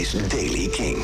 is Daily King.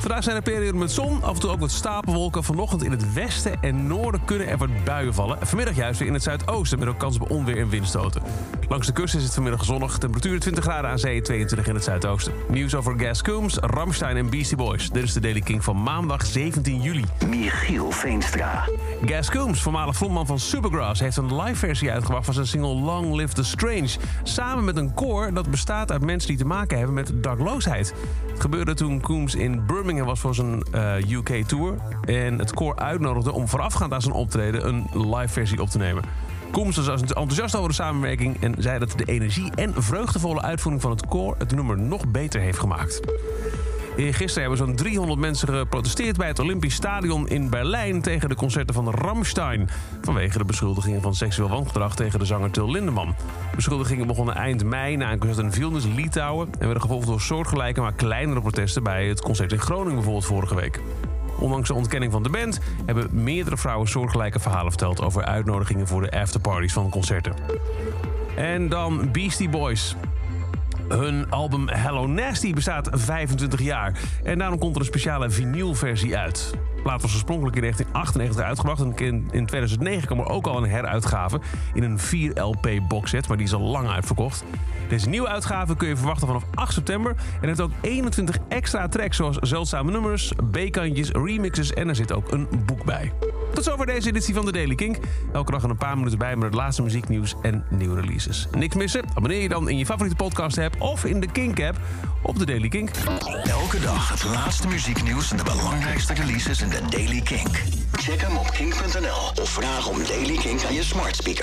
Vandaag zijn er perioden met zon, af en toe ook wat stapelwolken. Vanochtend in het westen en noorden kunnen er wat buien vallen. Vanmiddag juist weer in het zuidoosten met ook kans op onweer en windstoten. Langs de kust is het vanmiddag zonnig. Temperatuur 20 graden aan zee, 22 in het zuidoosten. Nieuws over Gas Coombs, Ramstein en Beastie Boys. Dit is de Daily King van maandag 17 juli. Michiel Veenstra. Gas Coombs, voormalig frontman van Supergrass... heeft een live versie uitgebracht van zijn single Long Live the Strange. Samen met een koor dat bestaat uit mensen die te maken hebben met dakloosheid. Het gebeurde toen Coombs in Birmingham was voor zijn eh, UK-tour... en het koor uitnodigde om voorafgaand aan zijn optreden... een live versie op te nemen. Coombs was enthousiast over de samenwerking... en zei dat de energie en vreugdevolle uitvoering van het koor... het nummer nog beter heeft gemaakt. Gisteren hebben zo'n 300 mensen geprotesteerd bij het Olympisch Stadion in Berlijn tegen de concerten van Ramstein. Vanwege de beschuldigingen van seksueel wangedrag tegen de zanger Till Lindemann. Beschuldigingen begonnen eind mei na een concert in Vilnius, Litouwen. En werden gevolgd door soortgelijke, maar kleinere protesten bij het concert in Groningen bijvoorbeeld vorige week. Ondanks de ontkenning van de band hebben meerdere vrouwen soortgelijke verhalen verteld over uitnodigingen voor de afterparties van concerten. En dan Beastie Boys. Hun album Hello Nasty bestaat 25 jaar. En daarom komt er een speciale vinylversie uit. De plaat was oorspronkelijk in 1998 uitgebracht. En in 2009 kwam er ook al een heruitgave in een 4-LP boxset. Maar die is al lang uitverkocht. Deze nieuwe uitgave kun je verwachten vanaf 8 september. En heeft ook 21 extra tracks zoals zeldzame nummers, B-kantjes, remixes en er zit ook een boek bij. Tot zover deze editie van de Daily Kink. Elke dag een paar minuten bij met het laatste muzieknieuws en nieuwe releases. Niks missen? Abonneer je dan in je favoriete podcast app of in de Kink app op de Daily Kink. Elke dag het laatste muzieknieuws en de belangrijkste releases in de Daily Kink. Check hem op kink.nl of vraag om Daily Kink aan je smart speaker.